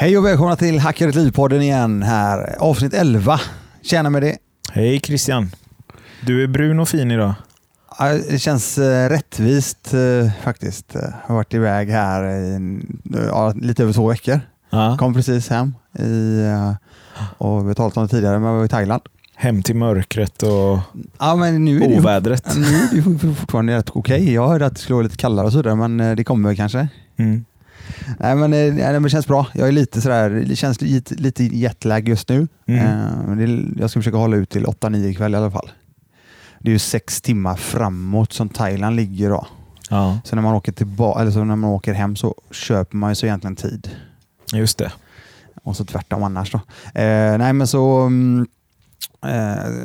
Hej och välkomna till Hackar ett liv-podden igen här. Avsnitt 11. Tjena med det. Hej Christian. Du är brun och fin idag. Ja, Det känns eh, rättvist eh, faktiskt. Jag har varit iväg här i ja, lite över två veckor. Ja. Kom precis hem i, eh, och vi har talat om det tidigare, men jag var i Thailand. Hem till mörkret och Ja, men nu är det ovädret. nu är det fortfarande rätt okej. Jag hörde att det skulle vara lite kallare och sådär, men eh, det kommer kanske. Mm. Nej, men, eh, nej, men det känns bra. Jag är lite sådär, det känns lite, lite jetlag just nu. Mm. Men det, jag ska försöka hålla ut till 8-9 ikväll i alla fall. Det är ju sex timmar framåt som Thailand ligger då. Ja, Så när man åker eller så när man åker hem så köper man ju så egentligen tid. just det. Och så tvärtom annars då. Eh, nej men så, eh,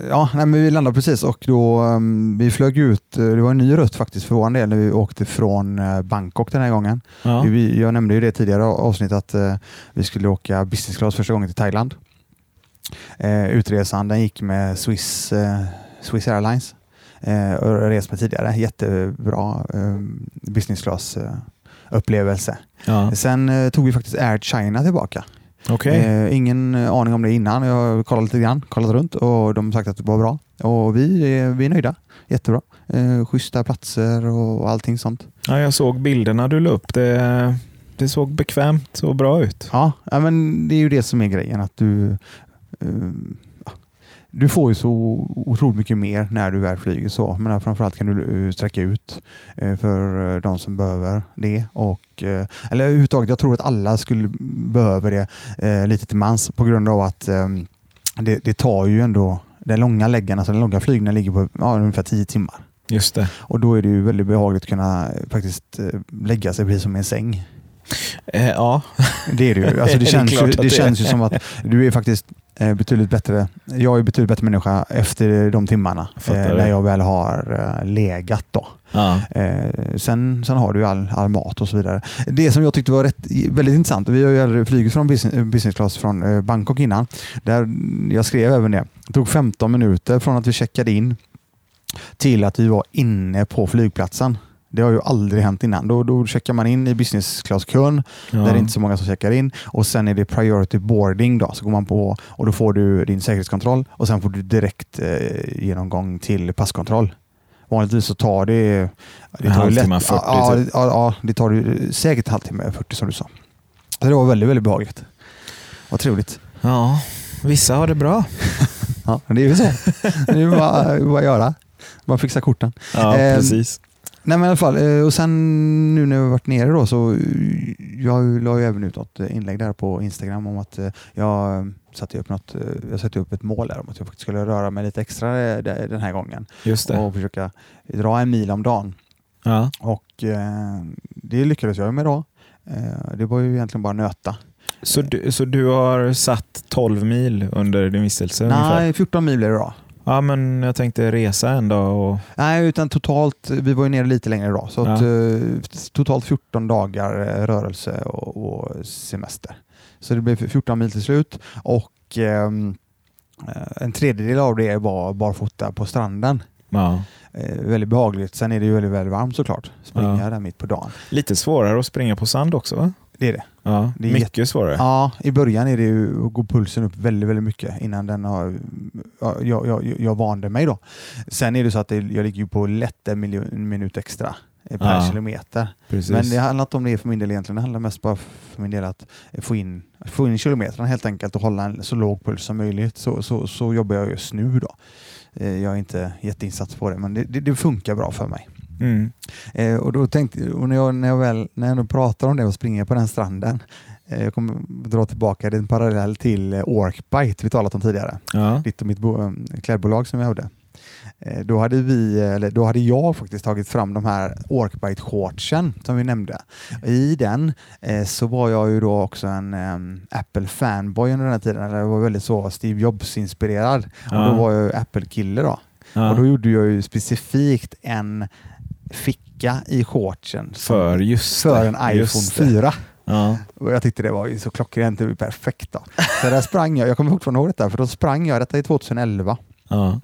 ja nej, men vi landade precis och då, mm, vi flög ut, eh, det var en ny rutt faktiskt för vår del när vi åkte från eh, Bangkok den här gången. Ja. Vi, jag nämnde ju det tidigare i avsnittet att eh, vi skulle åka business class första gången till Thailand. Eh, utresan den gick med Swiss, eh, Swiss Airlines. Eh, och rest med tidigare. Jättebra eh, business class eh, upplevelse. Ja. Sen eh, tog vi faktiskt Air China tillbaka. Okej. Eh, ingen aning om det innan. Jag har kollat lite grann, kollat runt och de har sagt att det var bra. Och vi, är- vi är nöjda. Jättebra. Eh, schyssta platser och allting sånt. Ja, jag såg bilderna du la upp. Det, det såg bekvämt och bra ut. Ja, men det är ju det som är grejen. Att du, eh, du får ju så otroligt mycket mer när du väl flyger så. Men framförallt kan du eh, sträcka ut eh, för eh, de som behöver det. Och, eller överhuvudtaget, jag tror att alla skulle behöva det lite till mans på grund av att det, det tar ju ändå den långa läggen, alltså den långa flygningen ligger på ja, ungefär 10 timmar. Just det. Och då är det ju väldigt behagligt att kunna faktiskt lägga sig precis som i en säng. Eh, ja, Det är ju. Alltså Det det känns, ju, det känns ju som att du är faktiskt eh, betydligt bättre. Jag är betydligt bättre människa efter de timmarna eh, när jag väl har eh, legat. Då. ja. Eh, sen, sen har du all, all mat och så vidare. Det som jag tyckte var rätt, väldigt intressant, vi har ju flugit från business, business class från eh, Bangkok innan. Där jag skrev även det. Det tog 15 minuter från att vi checkade in till att vi var inne på flygplatsen. Det har ju aldrig hänt innan. Då, då checkar man in i business class-kön ja. där det är inte så många som checkar in. Och Sen är det priority boarding. Då, så går man på och då får du din säkerhetskontroll och sen får du direkt eh, genomgång till passkontroll. Vanligtvis så tar det... det tar halvtimme, 40 ja, typ. ja, ja, det tar säkert halvtimme, 40 som du sa. Så det var väldigt, väldigt behagligt. Vad trevligt. ja, vissa har det bra. Ja, det är ju så. Det är bara, bara att göra. Bara fixa korten. Ja, Ehm, precis. Nej men i alla fall, eh, och sen nu när vi varit nere då så eh, jag la ju även ut något inlägg där på Instagram om att eh, jag satte upp något, jag satte upp ett mål där om att jag faktiskt skulle röra mig lite extra de- den här gången Just det. och försöka dra en mil om dagen. Ja. Och det lyckades jag med då. Det var ju egentligen bara nöta. Så, du, så du har satt 12 mil under din vistelse? ungefär? Nej, 14 mil blev det då. Ja, men jag tänkte resa en dag och... Nej, utan totalt, vi var ju nere lite längre idag, så att, eh, totalt 14 dagar eh, rörelse och, och semester. Så det blev 14 mil till slut och ehm, eh, en tredjedel av det var barfota på stranden. Ja. Eh, väldigt behagligt. Sen är det ju väldigt, väldigt varmt såklart. Springa Ja. där mitt på dagen. Lite svårare att springa på sand också va? Det är det. Ja, Det är mycket svårare. Ja, i början är det ju, går pulsen upp väldigt, väldigt mycket innan den har, ja, jag, jag, jag vande mig då. Sen är det så att det, jag ligger på lätt en minut extra eh, per Ja. kilometer. Precis. Men det handlar inte om det för min del egentligen. Det handlar mest bara för min del att få in, få in kilometrarna helt enkelt och hålla en så låg puls som möjligt. Så, så, så jobbar jag just nu då. Eh, Jag är inte jätteinsatt på det, men det, det, det funkar bra för mig. Mm. Eh, och då tänkte, och när, jag, när, jag väl, när jag pratar om det och springer på den stranden, eh, jag kommer dra tillbaka det en parallell till eh, Orkbite vi talat om tidigare. Ja. Ditt och mitt bo, eh, klädbolag som vi hade. Eh, Då hade, vi, eller då hade jag faktiskt tagit fram de här Orkbite-shortsen som vi nämnde. I den eh, så var jag ju då också en Apple-fanboy under den här tiden. Jag var väldigt så Steve Jobs-inspirerad. Och Ja. då var jag Apple-kille då. Ja. Och då gjorde jag ju specifikt en ficka i shortsen För just för det, en iPhone just det. 4. Ja. Och jag tyckte det var så klockrent, det var perfekt. Då. Så där sprang jag, jag kommer fortfarande ihåg detta, för då sprang jag, detta är 2011, Ja.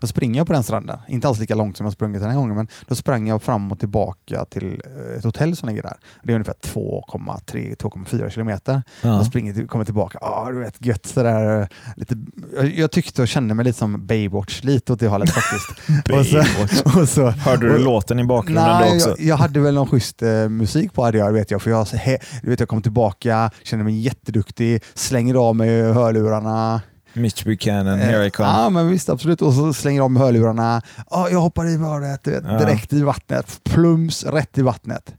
Då springer jag på den stranden. Inte alls lika långt som jag sprungit den här gången, men då sprang jag fram och tillbaka till eh, ett hotell som ligger där. Det är ungefär 2,3-2,4 kilometer. Ja. Jag springer kommer tillbaka. Ja, du vet, gött sådär. Lite, jag, jag tyckte och kände mig lite som Baywatch, lite åt det hållet faktiskt. och så, och så, Hörde du och- låten i bakgrunden Nej, då också? jag, jag hade väl någon schysst eh, musik på hade jag, vet jag. För jag, he, du vet, jag kom tillbaka, kände mig jätteduktig, slänger av mig hörlurarna. Mitch Buchanan, here I come. Ja, men visst absolut. Och så slänger mig hörlurarna. Ja, jag hoppar i du vet, Ja. direkt i vattnet. Plums, rätt i vattnet.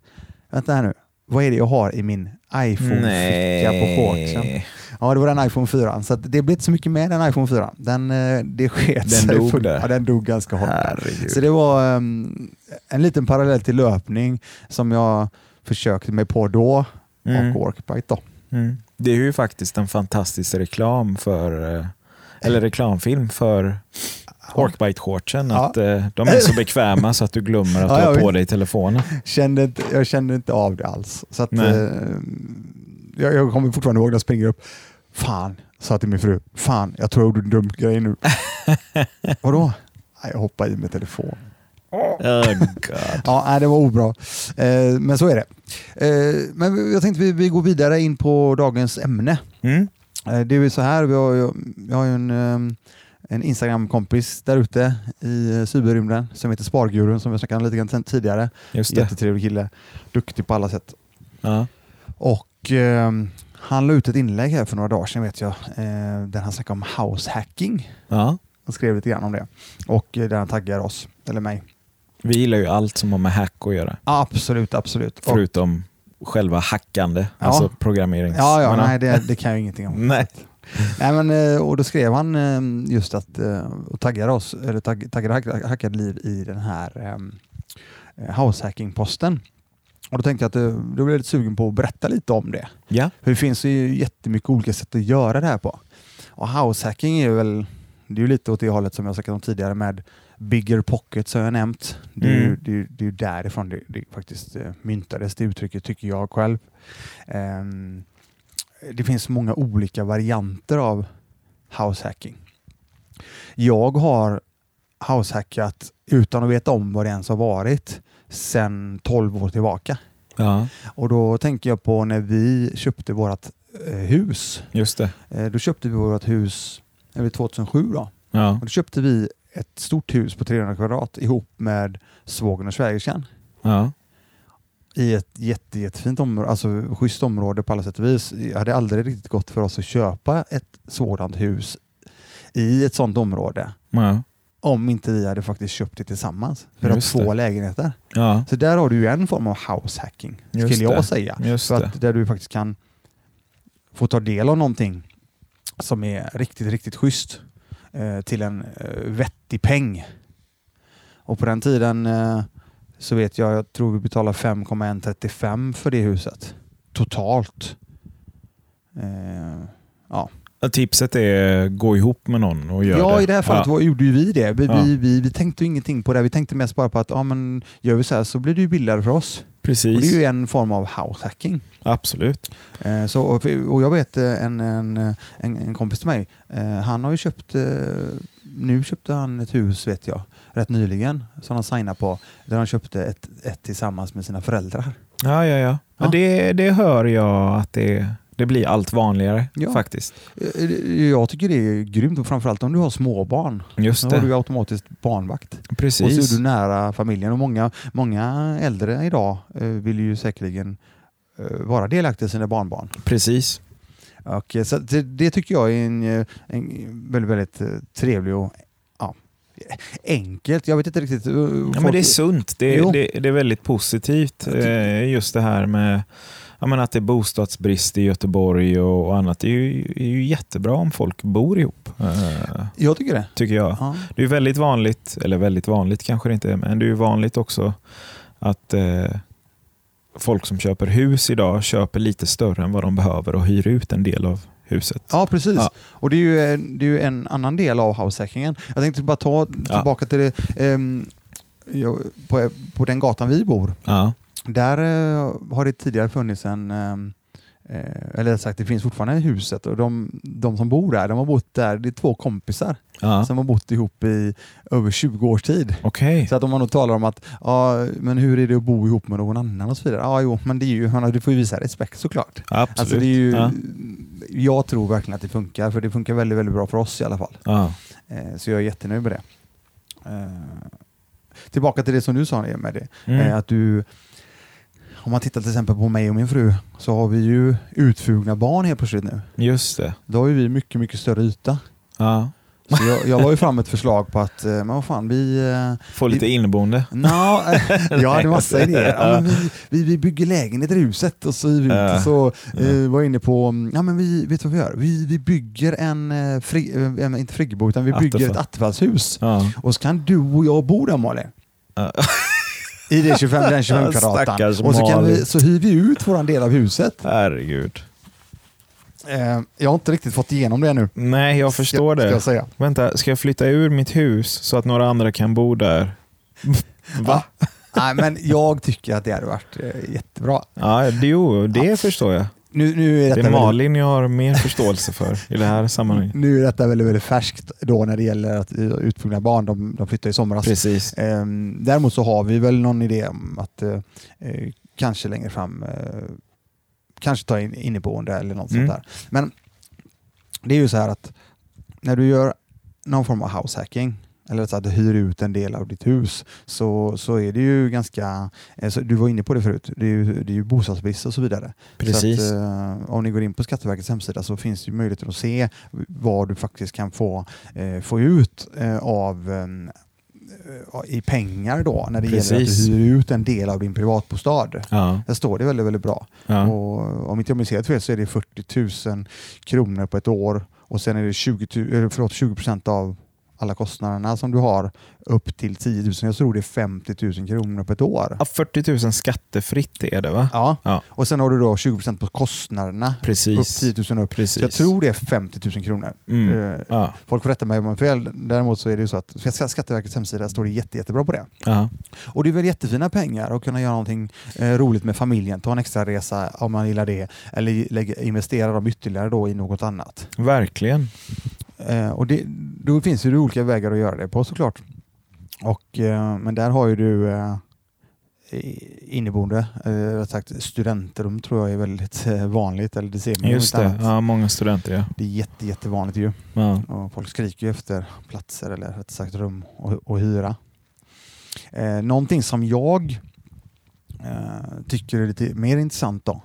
Vänta här nu. Vad är det jag har i min iPhone-ficka på shortsen? Ja, det var den iPhone 4. Så det blev inte så mycket med den iPhone 4. Den, eh, det sket Den sig dog. Ja, den dog ganska hårt. Herregud. Så det var ehm, en liten parallell till löpning som jag försökte mig på då Mm. och workbite då. Mm. Det är ju faktiskt en fantastisk reklam för, eh, eller reklamfilm för Orkbite-shortsen. Ja. Att eh, de är så bekväma så att du glömmer att Ja, har på dig telefonen. Kände inte, jag kände inte av det alls. Så att, eh, jag, jag kommer fortfarande ihåg när jag springer upp. Fan, sa till min fru. Fan, jag tror jag gjorde en dum grej nu. Vadå? Jag hoppade i med telefon. Oh, God. Ja, nej, det var obra. Eh, men så är det. Eh, men jag tänkte vi, vi går vidare in på dagens ämne. Mm. Eh, Det är så här, vi har vi har ju en, ehm, en Instagram-kompis där ute i cyberrymden som heter Spargurun som vi snackade om lite grann tidigare. Just det. Jättetrevlig kille, duktig på alla sätt. Ja. Och ehm, han la ut ett inlägg här för några dagar sedan vet jag, där han snackade om house hacking. Ja. Han skrev lite grann om det och där han taggar oss, eller mig. Vi gillar ju allt som har med hack att göra. Absolut, absolut. Och, Förutom själva hackande, Ja. alltså programmerings... ja, ja, nej, det, det kan jag ingenting om. Nej. Nej, men, eh, och då skrev han eh, just att eh, och taggade oss, eller tagg, taggade hack- hackade liv i den här eh, househacking-posten. Och då tänkte jag att då blev jag lite sugen på att berätta lite om det. Ja. För det finns ju jättemycket olika sätt att göra det här på. Och househacking är väl, det är ju lite åt det hållet som jag sagt om tidigare med bigger pockets har jag nämnt. Det är Mm. det är, ju- det är ju därifrån det, det faktiskt eh, myntades, det uttrycket tycker jag själv. Ehm, det finns många olika varianter av househacking. Jag har househackat utan att veta om vad det ens har varit sedan 12 år tillbaka. ja, Och då tänker jag på när vi köpte vårt eh, hus. just det. Eh, då köpte vi vårt hus det var 2007 då. Ja. Och då köpte vi ett stort hus på 300 kvadrat ihop med svågern och svägerskan Ja. i ett jätte, jättefint område, alltså schysst område på alla sätt och vis. Det hade aldrig riktigt gått för oss att köpa ett sådant hus i ett sådant område Ja. om inte vi hade faktiskt köpt det tillsammans. För att Just två det. lägenheter. ja. Så där har du ju en form av househacking, Just skulle jag det. säga. Just att där du faktiskt kan få ta del av någonting som är riktigt, riktigt schysst till en eh, vettig peng. Och på den tiden eh, så vet jag, jag tror vi betalar 5,135 för det huset. Totalt. Eh, ja. Ja, Tipset är gå ihop med någon och gör ja, det. i det här fallet ja. var, gjorde ju vi det. Vi, Ja. vi, vi, vi tänkte ingenting på det. Vi tänkte mest bara på att ja, men gör vi så här så blir det ju billigare för oss. Och Precis. det är ju en form av househacking. Absolut. Eh, Så, och och jag vet eh, en, en, en, en kompis till mig, eh, han har ju köpt, eh, nu köpte han ett hus vet jag, rätt nyligen, som han signade på, där han köpte ett, ett tillsammans med sina föräldrar. Ja, ja, ja. Ja. ja. Det, det hör jag att det, det blir allt vanligare Ja. faktiskt. Eh, Jag tycker det är grymt, framförallt om du har småbarn. Just Då har du det. automatiskt barnvakt. Och så Precis. är du nära familjen. Och många, många äldre idag eh, vill ju säkerligen eh, vara delaktiga i sina barnbarn. Precis. Och, eh, så det, det tycker jag är en, eh, en väldigt, väldigt eh, trevlig och enkelt. Jag vet inte riktigt. eh, Ja, men det är sunt. Det, Jo. det, det är väldigt positivt. Eh, Just det här med menar att det är bostadsbrist i Göteborg och, och annat. Det är ju, är ju jättebra om folk bor ihop. eh, Jag tycker det. tycker jag. Ja. Det är väldigt vanligt, eller väldigt vanligt kanske det inte är, men det är ju vanligt också att eh, folk som köper hus idag köper lite större än vad de behöver och hyr ut en del av huset. Ja, precis. Ja. Och det är, ju, eh, det är ju en annan del av househackingen. Jag tänkte bara ta tillbaka till det. jag, på, på den gatan vi bor, Ja, där eh, har det tidigare funnits en, ehm, Eh, eller sagt, det finns fortfarande i huset och de, de som bor där, de har bott där, det är två kompisar Ja. som har bott ihop i över 20 års tid. Okej. Så att om man då talar om att, ja, men hur är det att bo ihop med någon annan och så vidare. Ja, jo, men det är ju, du får ju visa respekt såklart. Absolut. Alltså det är ju, ja. Jag tror verkligen att det funkar, för det funkar väldigt, väldigt bra för oss i alla fall. Eh, så jag är jättenöjd med det. Eh, tillbaka till det som du sa med det, Mm. eh, att du om man tittar till exempel på mig och min fru så har vi ju utfugna barn helt plötsligt nu. Just det. Då har ju vi mycket, mycket större yta. Ja. Så jag, jag la ju fram ett förslag på att, eh, men vad fan, vi... eh, Få lite inneboende. Nå, jag hade massa idéer. Ja, vi, vi, vi bygger lägenheter i huset och så, vi. Ja. Så Ja. eh, var jag inne på, mm, ja men vi, vet du vad vi gör? Vi, vi bygger en, eh, fri, eh, inte friggebo, utan vi bygger Attefall. ett attefallshus. Ja. Och så kan du och jag bo där Malin. I det 25, den 25 Ja, kvadraten. stackars Och så, kan vi, så hyr vi ut våran del av huset. Herregud. Eh, jag har inte riktigt fått igenom det nu. Nej, jag förstår ska, det. Ska jag säga. Vänta, ska jag flytta ur mitt hus så att några andra kan bo där? Va? Nej, men jag tycker att det hade varit eh, jättebra. Ja, det, jo, det förstår jag. Nu, nu, är Det är väldigt, Malin jag har mer förståelse för i det här sammanhanget. nu är detta väldigt, väldigt färskt då när det gäller att utfugna barn. De, de flyttar i somras. Precis. Ehm, däremot så har vi väl någon idé om att eh, eh, kanske längre fram eh, kanske ta in inneboende eller något Mm. sånt där. Men det är ju så här att när du gör någon form av househacking eller så att du hyr ut en del av ditt hus så, så är det ju ganska, eh, så du var inne på det förut, det är ju, det är ju bostadsbrist och så vidare. Precis. Så att, eh, om ni går in på Skatteverkets hemsida så finns det ju möjlighet att se vad du faktiskt kan få, eh, få ut eh, av eh, i pengar då när det gäller Precis. att du hyr ut en del av din privatbostad. Ja, Där står det väldigt, väldigt bra. ja. Och om inte jag minns helt fel så är det 40 000 kronor på ett år och sen är det 20, tu- eh, förlåt, 20 procent av alla kostnaderna som du har upp till 10 000. Jag tror det är 50 000 kronor på ett år. Ja, 40 000 skattefritt är det va? Ja. Ja. och sen har du då 20 procent på kostnaderna. Upp Precis. 10 000 upp. Precis. Så jag tror det är 50 000 kronor. Mm. Eh, Ja, Folk får rätta mig om jag fel. Däremot så är det ju så att Skatt- Skatteverkets hemsida står det jätte, jättebra på det. ja. Och det är väl jättefina pengar att kunna göra någonting eh, roligt med familjen, ta en extra resa om man gillar det, eller lägga, investera dem ytterligare då i något annat. Verkligen. Eh, och det, då finns det olika vägar att göra det på såklart. Och, eh, men där har ju du eh, inneboende, eh, sagt studentrum tror jag är väldigt eh, vanligt, eller det ser man ju Just det. Ja, många studenter ja. Det är jätte, jättevanligt ju. ja. Och folk skriker ju efter platser eller rätt sagt rum och, och hyra. Eh, någonting som jag eh, tycker är lite mer intressant då.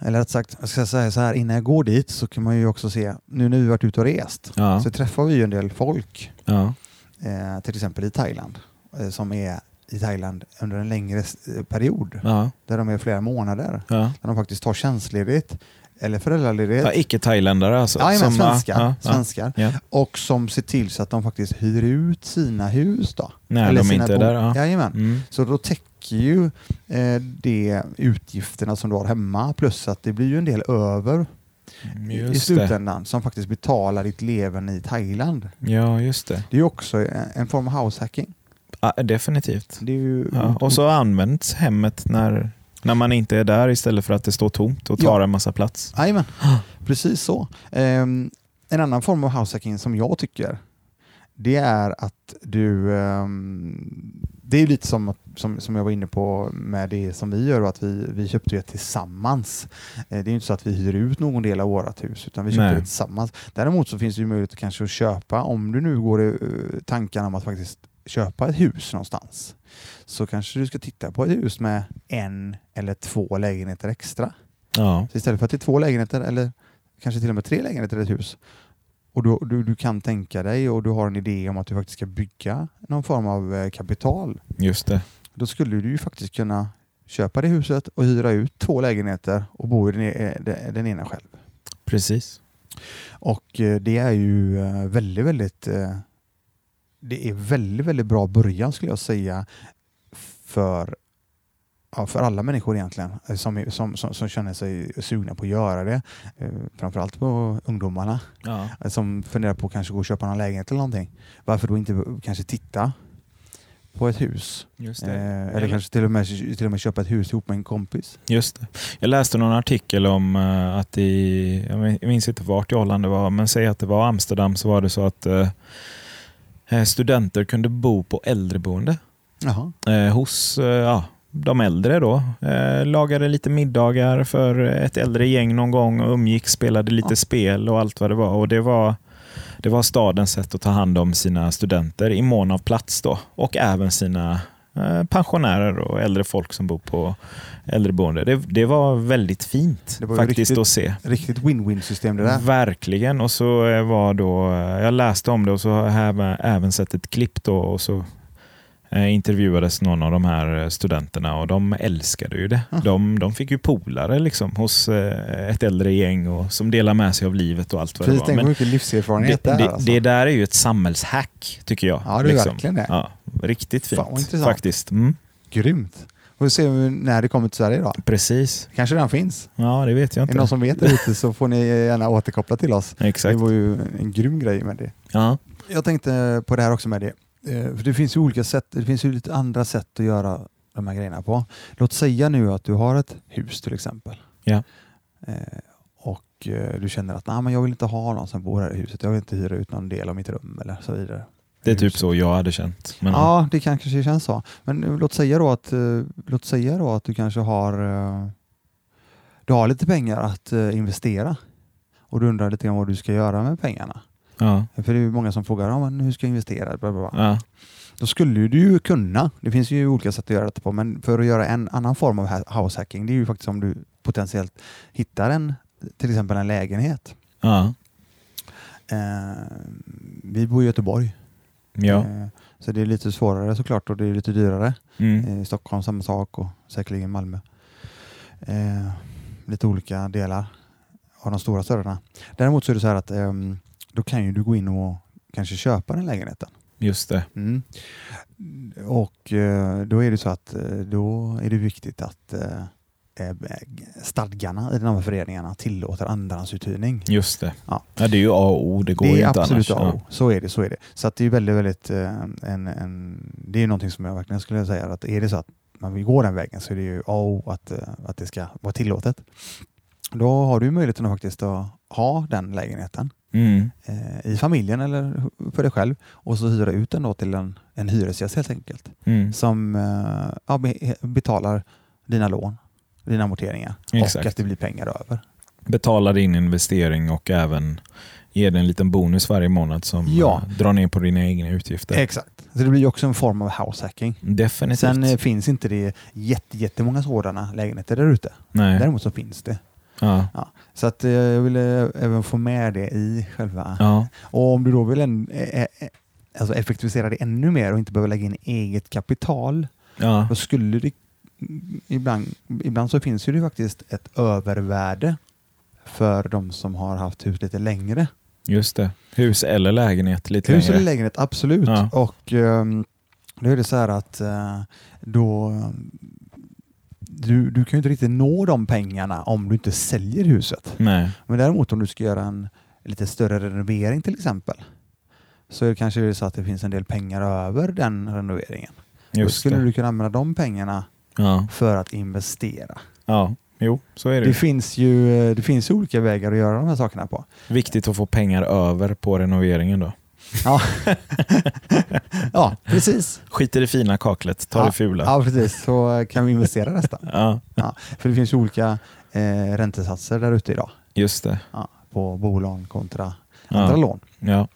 Eller rätt sagt, jag ska säga så här, innan jag går dit så kan man ju också se, nu när vi varit ute och rest, Ja. så träffar vi ju en del folk, Ja. eh, till exempel i Thailand, eh, som är i Thailand under en längre eh, period, Ja. där de är flera månader, där de faktiskt tar tjänstledigt eller föräldraledigt. Ja, Icke-thailändare alltså? Ja, Som- svenskar. svenskar. Och som ser till så att de faktiskt hyr ut sina hus. Då. När Eller de sina inte är där. Ja. Jajamän. Mm. Så då täcker ju eh, det utgifterna som du har hemma plus att det blir ju en del över i- i Just det. slutändan som faktiskt betalar ditt leverne i Thailand. Ja, just det. Det är också en, form av househacking. Ja, definitivt. Det är ju, Ja. Och så används hemmet när, när man inte är där istället för att det står tomt och tar Ja. en massa plats. Jajamän, precis så. Ehm, en annan form av househacking som jag tycker det är att du... ehm, det är lite som, som, som jag var inne på med det som vi gör, att vi, vi köpte det tillsammans. Eh, det är inte så att vi hyr ut någon del av vårt hus, utan vi köpte Nej. det tillsammans. Däremot så finns det ju möjlighet kanske att köpa, om du nu går i uh, tankarna om att faktiskt köpa ett hus någonstans, så kanske du ska titta på ett hus med en eller två lägenheter extra. Ja. Så istället för att det är två lägenheter eller kanske till och med tre lägenheter i ett hus och du, du, du kan tänka dig och du har en idé om att du faktiskt ska bygga någon form av eh, kapital. Just det. Då skulle du ju faktiskt kunna köpa det huset och hyra ut två lägenheter och bo i den, e- den, ena själv. Precis. Och eh, det är ju eh, väldigt, väldigt eh, det är väldigt, väldigt bra början skulle jag säga för, ja, för alla människor egentligen eh, som, som, som, som känner sig sugna på att göra det. Eh, Framförallt på ungdomarna Ja. eh, som funderar på att kanske gå och köpa någon lägenhet eller någonting. Varför då inte kanske titta på ett hus. Eh, eller kanske till och, med, till och med köpa ett hus ihop med en kompis. Just det. Jag läste någon artikel om att i, jag minns inte vart i Holland det var, men säg att det var Amsterdam så var det så att eh, studenter kunde bo på äldreboende eh, hos ja, de äldre. då. Eh, lagade lite middagar för ett äldre gäng någon gång och umgicks, spelade lite Ja. spel och allt vad det var. Och det var det var stadens sätt att ta hand om sina studenter i mån av plats då och även sina eh, pensionärer och äldre folk som bor på äldreboende. Det, det var väldigt fint var faktiskt riktigt- att se. Riktigt win-win system det där. Verkligen. Och så eh, var då, eh, jag läste om det och så har jag även- även sett ett klipp då och så intervjuades någon av de här eh, studenterna och de älskade ju det. Ah. De, de fick ju polare liksom hos eh, ett äldre gäng och, som delar med sig av livet och allt vad Precis, det var. Men mycket livserfarenhet det, det, det, är. Alltså. det där är ju ett samhällshack tycker jag. Ja, det är liksom. verkligen det. Ja, riktigt fint Fan, faktiskt. Mm, Grymt. Och vi ser när det kommer till Sverige då. precis. Kanske redan finns. Ja, det vet jag Är det inte. någon som vet det ute så får ni gärna återkoppla till oss. Det Exakt. var ju en grym grej med det. Ja. Jag tänkte på det här också med det. Eh, För det finns ju olika sätt, det finns ju lite andra sätt att göra de här grejerna på. Låt säga nu att du har ett hus till exempel. Ja. Eh, Och eh, du känner att Nej, men jag vill inte ha någon som bor här i huset. Jag vill inte hyra ut någon del av mitt rum eller så vidare. Det är typ så jag hade känt. Men, Ja, det kan kanske känns så. Men låt säga då att, låt säga då att du kanske har, du har lite pengar att investera och du undrar lite grann vad du ska göra med pengarna. Ja, För det är ju många som frågar ja, men hur ska jag investera? Bla, bla, bla. ja, Då skulle du ju kunna, det finns ju olika sätt att göra det på, men för att göra en annan form av house hacking, det är ju faktiskt om du potentiellt hittar en, till exempel en lägenhet. ja, Eh, vi bor i Göteborg, ja. eh, så det är lite svårare såklart och det är lite dyrare. Mm. Eh, Stockholm samma sak och säkerligen Malmö. Eh, lite olika delar av de stora städerna. Däremot så är det så här att ehm, då kan ju du gå in och kanske köpa den lägenheten. Just det. Mm. Och eh, då är det så att eh, då är det viktigt att eh, stadgarna i de här föreningarna tillåter andrahandsuthyrning. Just det. Ja. Ja. det är ju A och O. Det går Det ju är inte absolut annars. A och O. Så är det. Så är det. Så att det är väldigt, väldigt en, en, det är någonting som jag verkligen skulle säga att är det så att man vill gå den vägen så är det ju A och O att, att det ska vara tillåtet. Då har du möjligheten att faktiskt att ha den lägenheten. Mm. eh, i familjen eller för dig själv och så hyra ut den då till en, en hyresgäst helt enkelt Mm. som eh, ja, be- betalar dina lån, dina amorteringar Exakt. och att det blir pengar över. Betala din investering och även ge dig en liten bonus varje månad som Ja. eh, drar ner på dina egna utgifter. Exakt. Så det blir också en form av house hacking. Definitivt. Sen eh, finns inte det jätte, jättemånga sådana lägenheter där ute. Däremot så finns det. Ja. Så att eh, jag ville även få med det i själva... Ja. Och om du då vill en, eh, eh, alltså effektivisera det ännu mer och inte behöva lägga in eget kapital, Ja. då skulle det ibland, ibland så finns ju det faktiskt ett övervärde för de som har haft hus lite längre. Just det. Hus eller lägenhet lite Hus eller längre. lägenhet, absolut. Ja. Och ehm, då är det så här att eh, då du, du kan ju inte riktigt nå de pengarna om du inte säljer huset. Nej. Men däremot om du ska göra en lite större renovering till exempel så är det kanske så att det finns en del pengar över den renoveringen. Då Just skulle det. du kunna använda de pengarna Ja. för att investera. ja. Jo, så är det. Det finns ju det finns olika vägar att göra de här sakerna på. Viktigt att få pengar över på renoveringen då. Ja, ja precis. Skit i det fina kaklet, ta det fula. Ja, precis. Så kan vi investera resten. Ja, Ja, för det finns ju olika eh, räntesatser där ute idag just det. ja, på bolån kontra andra Ja. lån. Ja.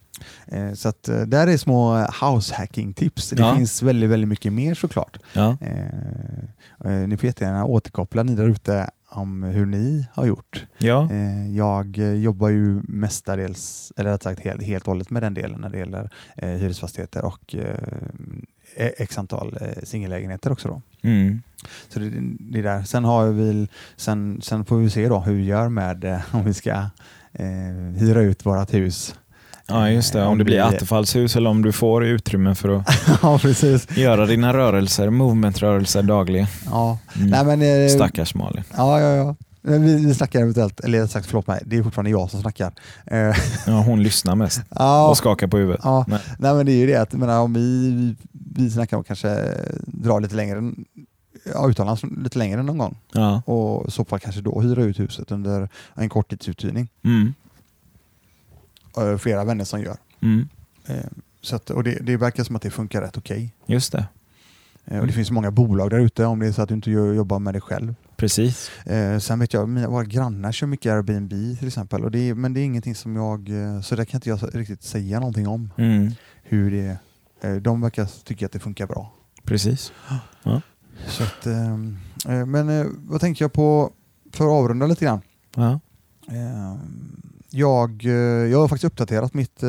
Eh, så att, eh, där är små house hacking tips. Det Ja. finns väldigt, väldigt mycket mer såklart. Ja. Eh, eh, ni får jättegärna återkoppla ni där ute om hur ni har gjort. Ja. Eh, jag jobbar ju mestadels, eller rätt sagt helt, helt och hållet med den delen när det gäller eh, hyresfastigheter och eh, x antal eh, singellägenheter också. Då. Mm. Så det, det är där. Sen, har vi, sen, sen får vi se då hur vi gör med eh, om vi ska eh, hyra ut vårt hus. Ja, just det. Eh, Om det blir vi- attefallshus eller om du får utrymme för att ja, precis. göra dina rörelser, movementrörelser dagligen. Ja. Mm. Nej, men, eh, Stackars Malin. Ja, ja, ja. Vi, vi snackar eventuellt, eller rätt sagt förlåt mig, det är fortfarande jag som snackar. Eh, Ja, hon lyssnar mest ja, och skakar på huvudet. ja. Nej. Nej men det är ju det att jag menar, om vi, vi snackar om kanske dra lite längre, än- ja, utomlands lite längre än någon gång Ja. och i så fall kanske då hyra ut huset under en korttidsuthyrning. Mm. Eh, Flera vänner som gör. Mm. Eh, Så att, och det, det verkar som att det funkar rätt okej. Just det. Eh, Och Mm. det finns många bolag där ute om det är så att du inte jobbar med det själv. Precis. Eh, sen vet jag, mina, våra grannar kör mycket Airbnb till exempel. Och det är, men det är ingenting som jag, så där kan inte jag riktigt säga någonting om. Mm. Hur det, eh, de verkar tycka att det funkar bra. Precis. Så att, eh, men vad tänker jag på, för att avrunda lite grann. Ja. Jag, eh, jag har faktiskt uppdaterat mitt eh,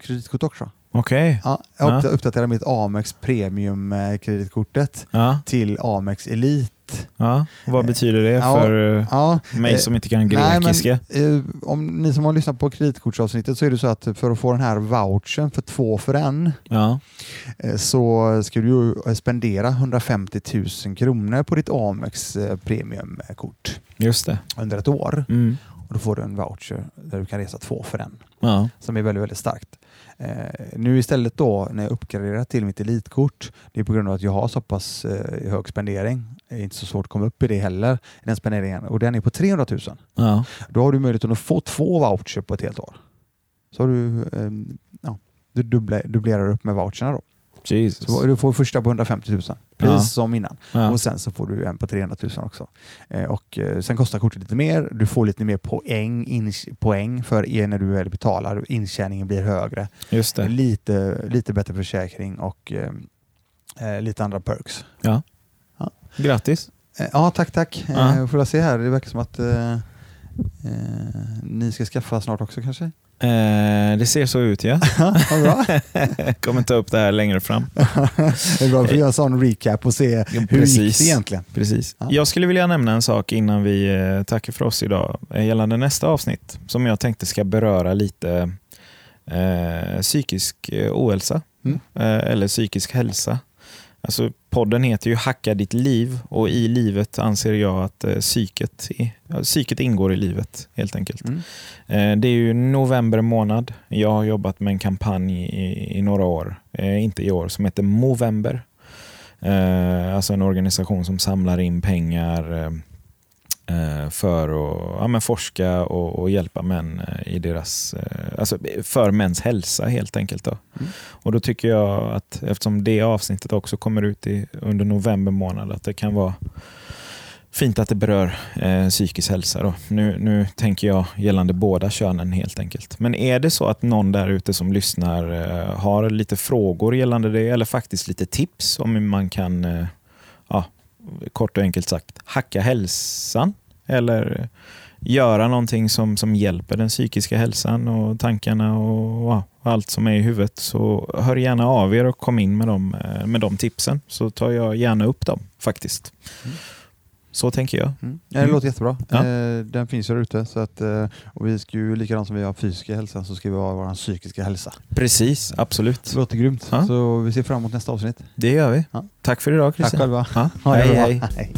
kreditkort också. Okej. Ja, jag har Ja. uppda- uppdaterat mitt Amex Premium eh, kreditkortet Ja. till Amex Elite. ja. Vad betyder det Ja. för eh, Ja, mig eh, som inte kan nej, grekiska? men, eh, om ni som har lyssnat på kreditkortsavsnittet så är det så att för att få den här vouchern för två för en Ja. eh, så ska du spendera 150 000 kronor på ditt Amex eh, Premiumkort Just det. under ett år. Mm. Och då får du en voucher där du kan resa två för en. Ja. som är väldigt, väldigt starkt. Eh, nu istället då när jag uppgraderar till mitt elitkort, det är på grund av att jag har så pass eh, hög spendering. Det är inte så svårt att komma upp i det heller, den spenderingen. Och den är på 300 000. Ja. Då har du möjligheten att få två voucher på ett helt år. Så har du, eh, ja, du dubblerar upp med voucherna då. Jesus. Så du får första på 150 000, precis Ja. som innan. Ja. Och sen så får du en på 300 000 också. Eh, och eh, sen kostar kortet lite mer. Du får lite mer poäng, in, poäng för er när du väl betalar. Intjäningen blir högre. Just det. Lite, lite bättre försäkring och eh, eh, lite andra perks. Grattis. Eh, ja, tack, tack. Ja. Får jag se här. Det verkar som att ni ska skaffa snart också kanske? Eh, det ser så ut ja. Bra. Kommer ta upp det här längre fram. det är bra för att göra en recap och se hur gick precis. det egentligen. Precis. Ja. Jag skulle vilja nämna en sak innan vi eh, tackar för oss idag eh, gällande nästa avsnitt som jag tänkte ska beröra lite eh, psykisk eh, ohälsa Mm. eh, eller psykisk hälsa. Alltså, podden heter ju Hacka ditt liv och i livet anser jag att eh, psyket, ja, psyket ingår i livet helt enkelt. Mm. Eh, Det är ju november månad. Jag har jobbat med en kampanj i, i några år, eh, inte i år, som heter Movember. Eh, alltså en organisation som samlar in pengar eh, för att ja, men forska och, och hjälpa män eh, i deras, eh, alltså för mäns hälsa helt enkelt. Då. Mm. Och då tycker jag att eftersom det avsnittet också kommer ut i, under november månad att det kan vara fint att det berör eh, psykisk hälsa. Då. Nu, nu tänker jag gällande båda könen helt enkelt. Men är det så att någon där ute som lyssnar eh, har lite frågor gällande det eller faktiskt lite tips om hur man kan, eh, kort och enkelt sagt, hacka hälsan eller göra någonting som, som hjälper den psykiska hälsan och tankarna och och allt som är i huvudet så hör gärna av er och kom in med de, eh, med de tipsen så tar jag gärna upp dem faktiskt. Mm. Så tänker jag. Mm. Ja, det Mm. låter jättebra. Ja. Eh, Den finns ju där ute. Så att, eh, och vi ska ju, likadant som vi har fysiska hälsa så ska vi ha vår psykiska hälsa. Precis, absolut. Det låter grymt. Ja. Så vi ser fram emot nästa avsnitt. Det gör vi. Tack för idag Tack Christian. själva. Ha det Hej, hej. hej.